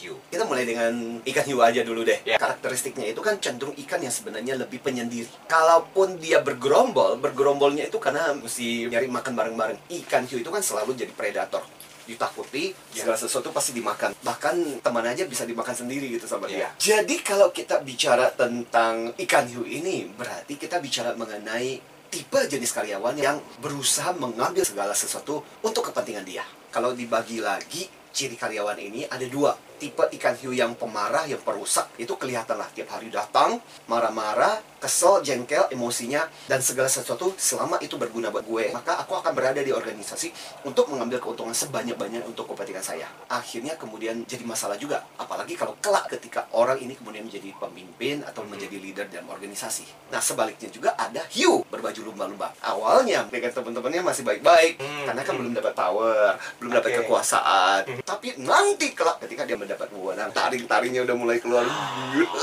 hiu. Kita mulai dengan ikan hiu aja dulu deh. Ya. Karakteristiknya itu kan cenderung ikan yang sebenarnya lebih penyendiri. Kalaupun dia bergerombol, bergerombolnya itu karena mesti nyari makan bareng-bareng. Ikan hiu itu kan selalu jadi predator. Ditakuti, Ya. segala sesuatu pasti dimakan. Bahkan teman aja bisa dimakan sendiri gitu sama Ya. dia. Jadi kalau kita bicara tentang ikan hiu ini, berarti kita bicara mengenai tipe jenis karyawan yang berusaha mengambil segala sesuatu untuk kepentingan dia. Kalau dibagi lagi, ciri karyawan ini ada dua. Tipe ikan hiu yang pemarah, yang perusak, itu kelihatan lah tiap hari datang, marah-marah, kesel, jengkel, emosinya, dan segala sesuatu selama itu berguna buat gue, maka aku akan berada di organisasi untuk mengambil keuntungan sebanyak-banyak untuk kepentingan saya. Akhirnya kemudian jadi masalah juga, apalagi kalau kelak ketika orang ini kemudian menjadi pemimpin atau menjadi leader dalam organisasi. Nah sebaliknya juga ada hiu berbaju lumba-lumba. Awalnya dengan teman-temannya masih baik-baik, Hmm, karena kan hmm. belum dapat power, belum dapat kekuasaan. Tapi nanti kelak ketika dia mendapat wewenang, taring-taringnya udah mulai keluar.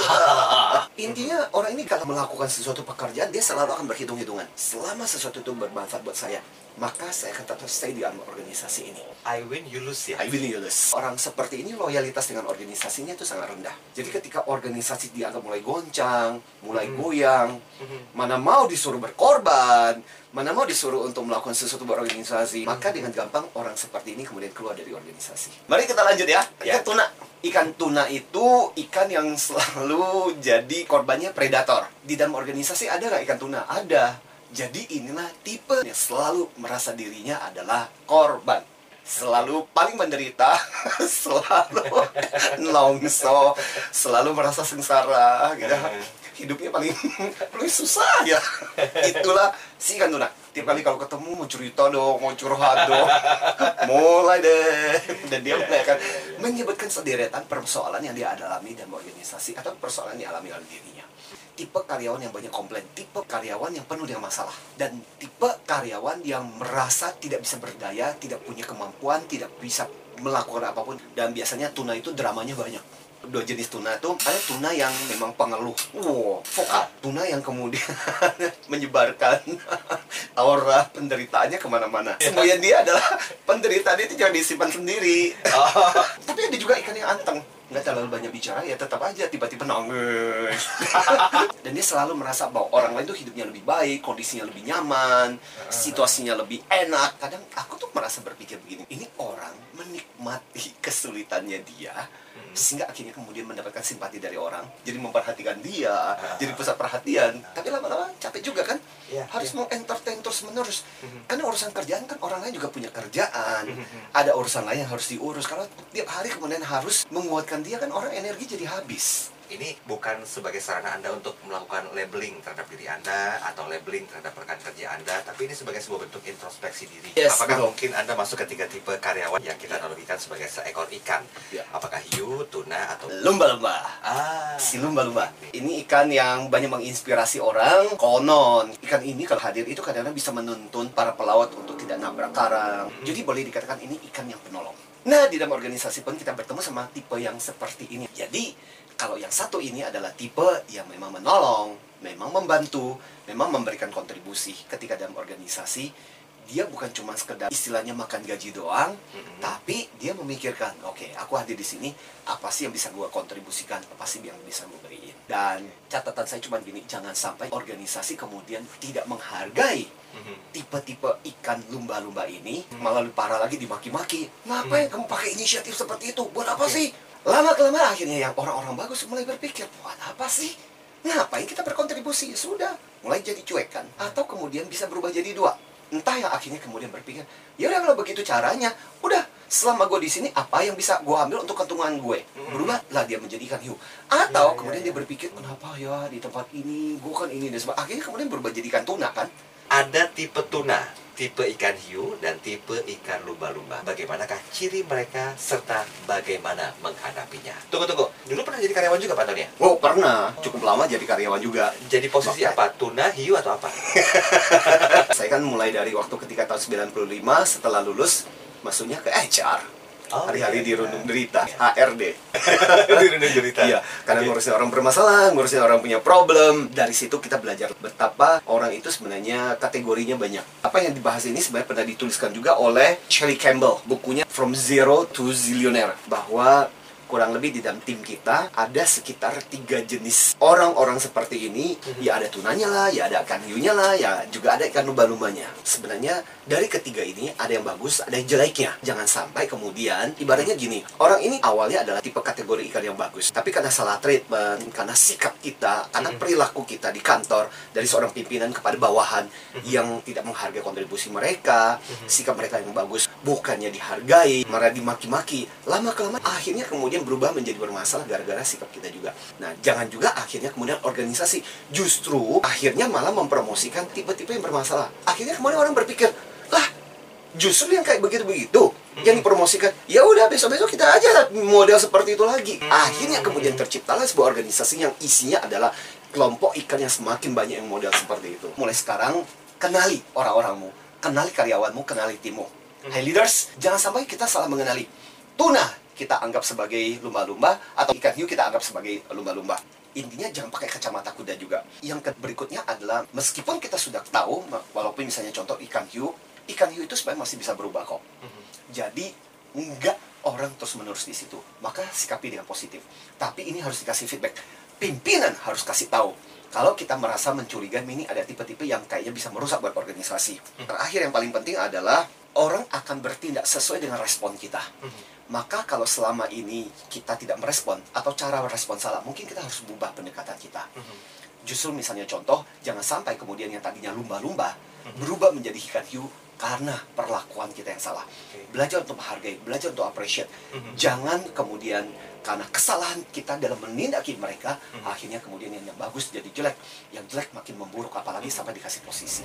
Intinya orang ini kalau melakukan sesuatu pekerjaan dia selalu akan berhitung-hitungan. Selama sesuatu itu bermanfaat buat saya, maka saya akan tetap stay di dalam organisasi ini. I win, you lose ya. I will lose. Orang seperti ini loyalitas dengan organisasinya itu sangat rendah. Jadi ketika organisasi dianggap mulai goncang, mulai Mhm. goyang, Mhm. mana mau disuruh berkorban, mana mau disuruh untuk melakukan sesuatu berorganisasi, maka dengan gampang orang seperti ini kemudian keluar dari organisasi. Mari kita lanjut ya. Ya. Ikan tuna. Ikan tuna itu ikan yang selalu jadi korbannya predator. Di dalam organisasi ada nggak ikan tuna? Ada. Jadi inilah tipe yang selalu merasa dirinya adalah korban. Selalu paling menderita, selalu nongso, selalu merasa sengsara gitu hidupnya paling paling susah ya. Itulah si ikan tuna tiap kali kalau ketemu mau cerita dong mau curhat dong. Mulai deh. Dan dia mulai akan menyebutkan sederetan persoalan yang dia alami dalam organisasi atau persoalan yang dialami oleh dirinya. Tipe karyawan yang banyak komplain tipe karyawan yang penuh dengan masalah dan tipe karyawan yang merasa tidak bisa berdaya tidak punya kemampuan tidak bisa melakukan apa pun. Dan biasanya tuna itu dramanya banyak dua jenis tuna itu ada tuna yang memang pengeluh. Wow vokal tuna yang kemudian menyebarkan aura penderitaannya ke mana-mana. Kemudian dia adalah penderitaan itu jangan disimpan sendiri. Oh. tapi ada juga ikan yang anteng nggak terlalu banyak bicara ya tetap aja tiba-tiba nangis. Dan dia selalu merasa bahwa orang lain tuh hidupnya lebih baik kondisinya lebih nyaman situasinya lebih enak. Kadang aku tuh merasa berpikir begini ini orang menikmati kesulitannya dia sehingga akhirnya kemudian mendapatkan simpati dari orang jadi memperhatikan dia jadi pusat perhatian. Tapi lama-lama capek juga kan? Iya, harus mau entertain terus menerus Mhm. karena urusan kerjaan kan orang lain juga punya kerjaan. Mhm. ada urusan lain yang harus diurus. Kalau tiap hari kemudian harus menguatkan dia kan orang energi jadi habis. Ini bukan sebagai sarana Anda untuk melakukan labeling terhadap diri Anda atau labeling terhadap rekan kerja Anda, tapi ini sebagai sebuah bentuk introspeksi diri. Yes, Apakah betul. mungkin Anda masuk ke tiga tipe karyawan yang kita analogikan sebagai seekor ikan? Ya. Apakah hiu, tuna, atau lumba-lumba. Ah. Si lumba-lumba. Ini ikan yang banyak menginspirasi orang konon. Ikan ini kalau hadir itu kadang-kadang bisa menuntun para pelawat untuk tidak nabrak karang. Jadi boleh dikatakan ini ikan yang penolong nah di dalam organisasi pun kita bertemu sama tipe yang seperti ini. Jadi kalau yang satu ini adalah tipe yang memang menolong memang membantu memang memberikan kontribusi. Ketika dalam organisasi dia bukan cuma sekedar istilahnya makan gaji doang Mhm. tapi dia memikirkan oke aku hadir di sini apa sih yang bisa gue kontribusikan? Apa sih yang bisa gue beriin dan catatan saya cuma gini jangan sampai organisasi kemudian tidak menghargai Mhm. tipe-tipe ikan lumba-lumba ini malah lebih parah lagi dimaki-maki. Ngapain kamu pakai inisiatif seperti itu? Buat apa sih? Lama kelamaan akhirnya yang orang-orang bagus mulai berpikir buat apa sih? Ngapain kita berkontribusi? Sudah mulai jadi cuekan. Atau kemudian bisa berubah jadi dua. Entah yang akhirnya kemudian berpikir ya udah kalau begitu caranya udah selama gue di sini apa yang bisa gue ambil untuk keuntungan gue berubahlah dia menjadi ikan hiu atau iya, kemudian iya. dia berpikir kenapa ya di tempat ini gue kan ini dan sebagainya akhirnya kemudian berubah jadi ikan tuna kan Ada tipe tuna, tipe ikan hiu, dan tipe ikan lumba-lumba. Bagaimanakah ciri mereka serta bagaimana menghadapinya? Tunggu, tunggu. Dulu pernah jadi karyawan juga Pak Tony ya? Oh pernah, cukup lama jadi karyawan juga. Jadi posisi Oke. apa? Tuna, hiu, atau apa? Saya kan mulai dari waktu ketika tahun 95 setelah lulus masuknya ke HR. Oh, Hari-hari di iya. Rundung Derita, HRD. Di Rundung Derita. Iya, karena Oke. ngurusin orang bermasalah, ngurusin orang punya problem. Dari situ kita belajar betapa orang itu sebenarnya kategorinya banyak. Apa yang dibahas ini sebenarnya pernah dituliskan juga oleh Shirley Campbell, bukunya From Zero to Zillionaire, bahwa kurang lebih di dalam tim kita ada sekitar tiga jenis orang-orang seperti ini. Ya ada tunanya lah, ya ada ikan hiunya lah, ya juga ada ikan lumba-lumbanya. Sebenarnya dari ketiga ini ada yang bagus, ada yang jeleknya. Jangan sampai kemudian ibaratnya gini, orang ini awalnya adalah tipe kategori ikan yang bagus, tapi karena salah treatment, karena sikap kita, karena perilaku kita di kantor dari seorang pimpinan kepada bawahan yang tidak menghargai kontribusi mereka, sikap mereka yang bagus bukannya dihargai, malah dimaki-maki. Lama kelamaan akhirnya kemudian berubah menjadi bermasalah gara-gara sikap kita juga. Nah, jangan juga akhirnya kemudian organisasi. Justru akhirnya malah mempromosikan tipe-tipe yang bermasalah. Akhirnya kemudian orang berpikir, lah justru yang kayak begitu-begitu yang dipromosikan. Ya udah besok-besok kita aja model seperti itu lagi. Akhirnya kemudian terciptalah sebuah organisasi yang isinya adalah kelompok ikan yang semakin banyak yang model seperti itu. Mulai sekarang kenali orang-orangmu kenali karyawanmu kenali timmu. Hey leaders jangan sampai kita salah mengenali. Tuna kita anggap sebagai lumba-lumba atau ikan hiu kita anggap sebagai lumba-lumba intinya jangan pakai kacamata kuda juga. Yang berikutnya adalah meskipun kita sudah tahu, walaupun misalnya contoh ikan hiu, ikan hiu itu sebenarnya masih bisa berubah kok. Jadi enggak orang terus menerus di situ. Maka sikapi dengan positif. Tapi ini harus dikasih feedback. Pimpinan harus kasih tahu. Kalau kita merasa mencurigai ini ada tipe-tipe yang kayaknya bisa merusak buat organisasi. Terakhir yang paling penting adalah orang akan bertindak sesuai dengan respon kita maka kalau selama ini kita tidak merespon atau cara merespon salah, mungkin kita harus ubah pendekatan kita. Mhm. Justru misalnya contoh, jangan sampai kemudian yang tadinya lumba-lumba mhm. berubah menjadi ikan hiu karena perlakuan kita yang salah. Belajar untuk menghargai, belajar untuk appreciate. Mhm. Jangan kemudian karena kesalahan kita dalam menindaki mereka, akhirnya kemudian yang, yang bagus jadi jelek, yang jelek makin memburuk apalagi sampai dikasih posisi.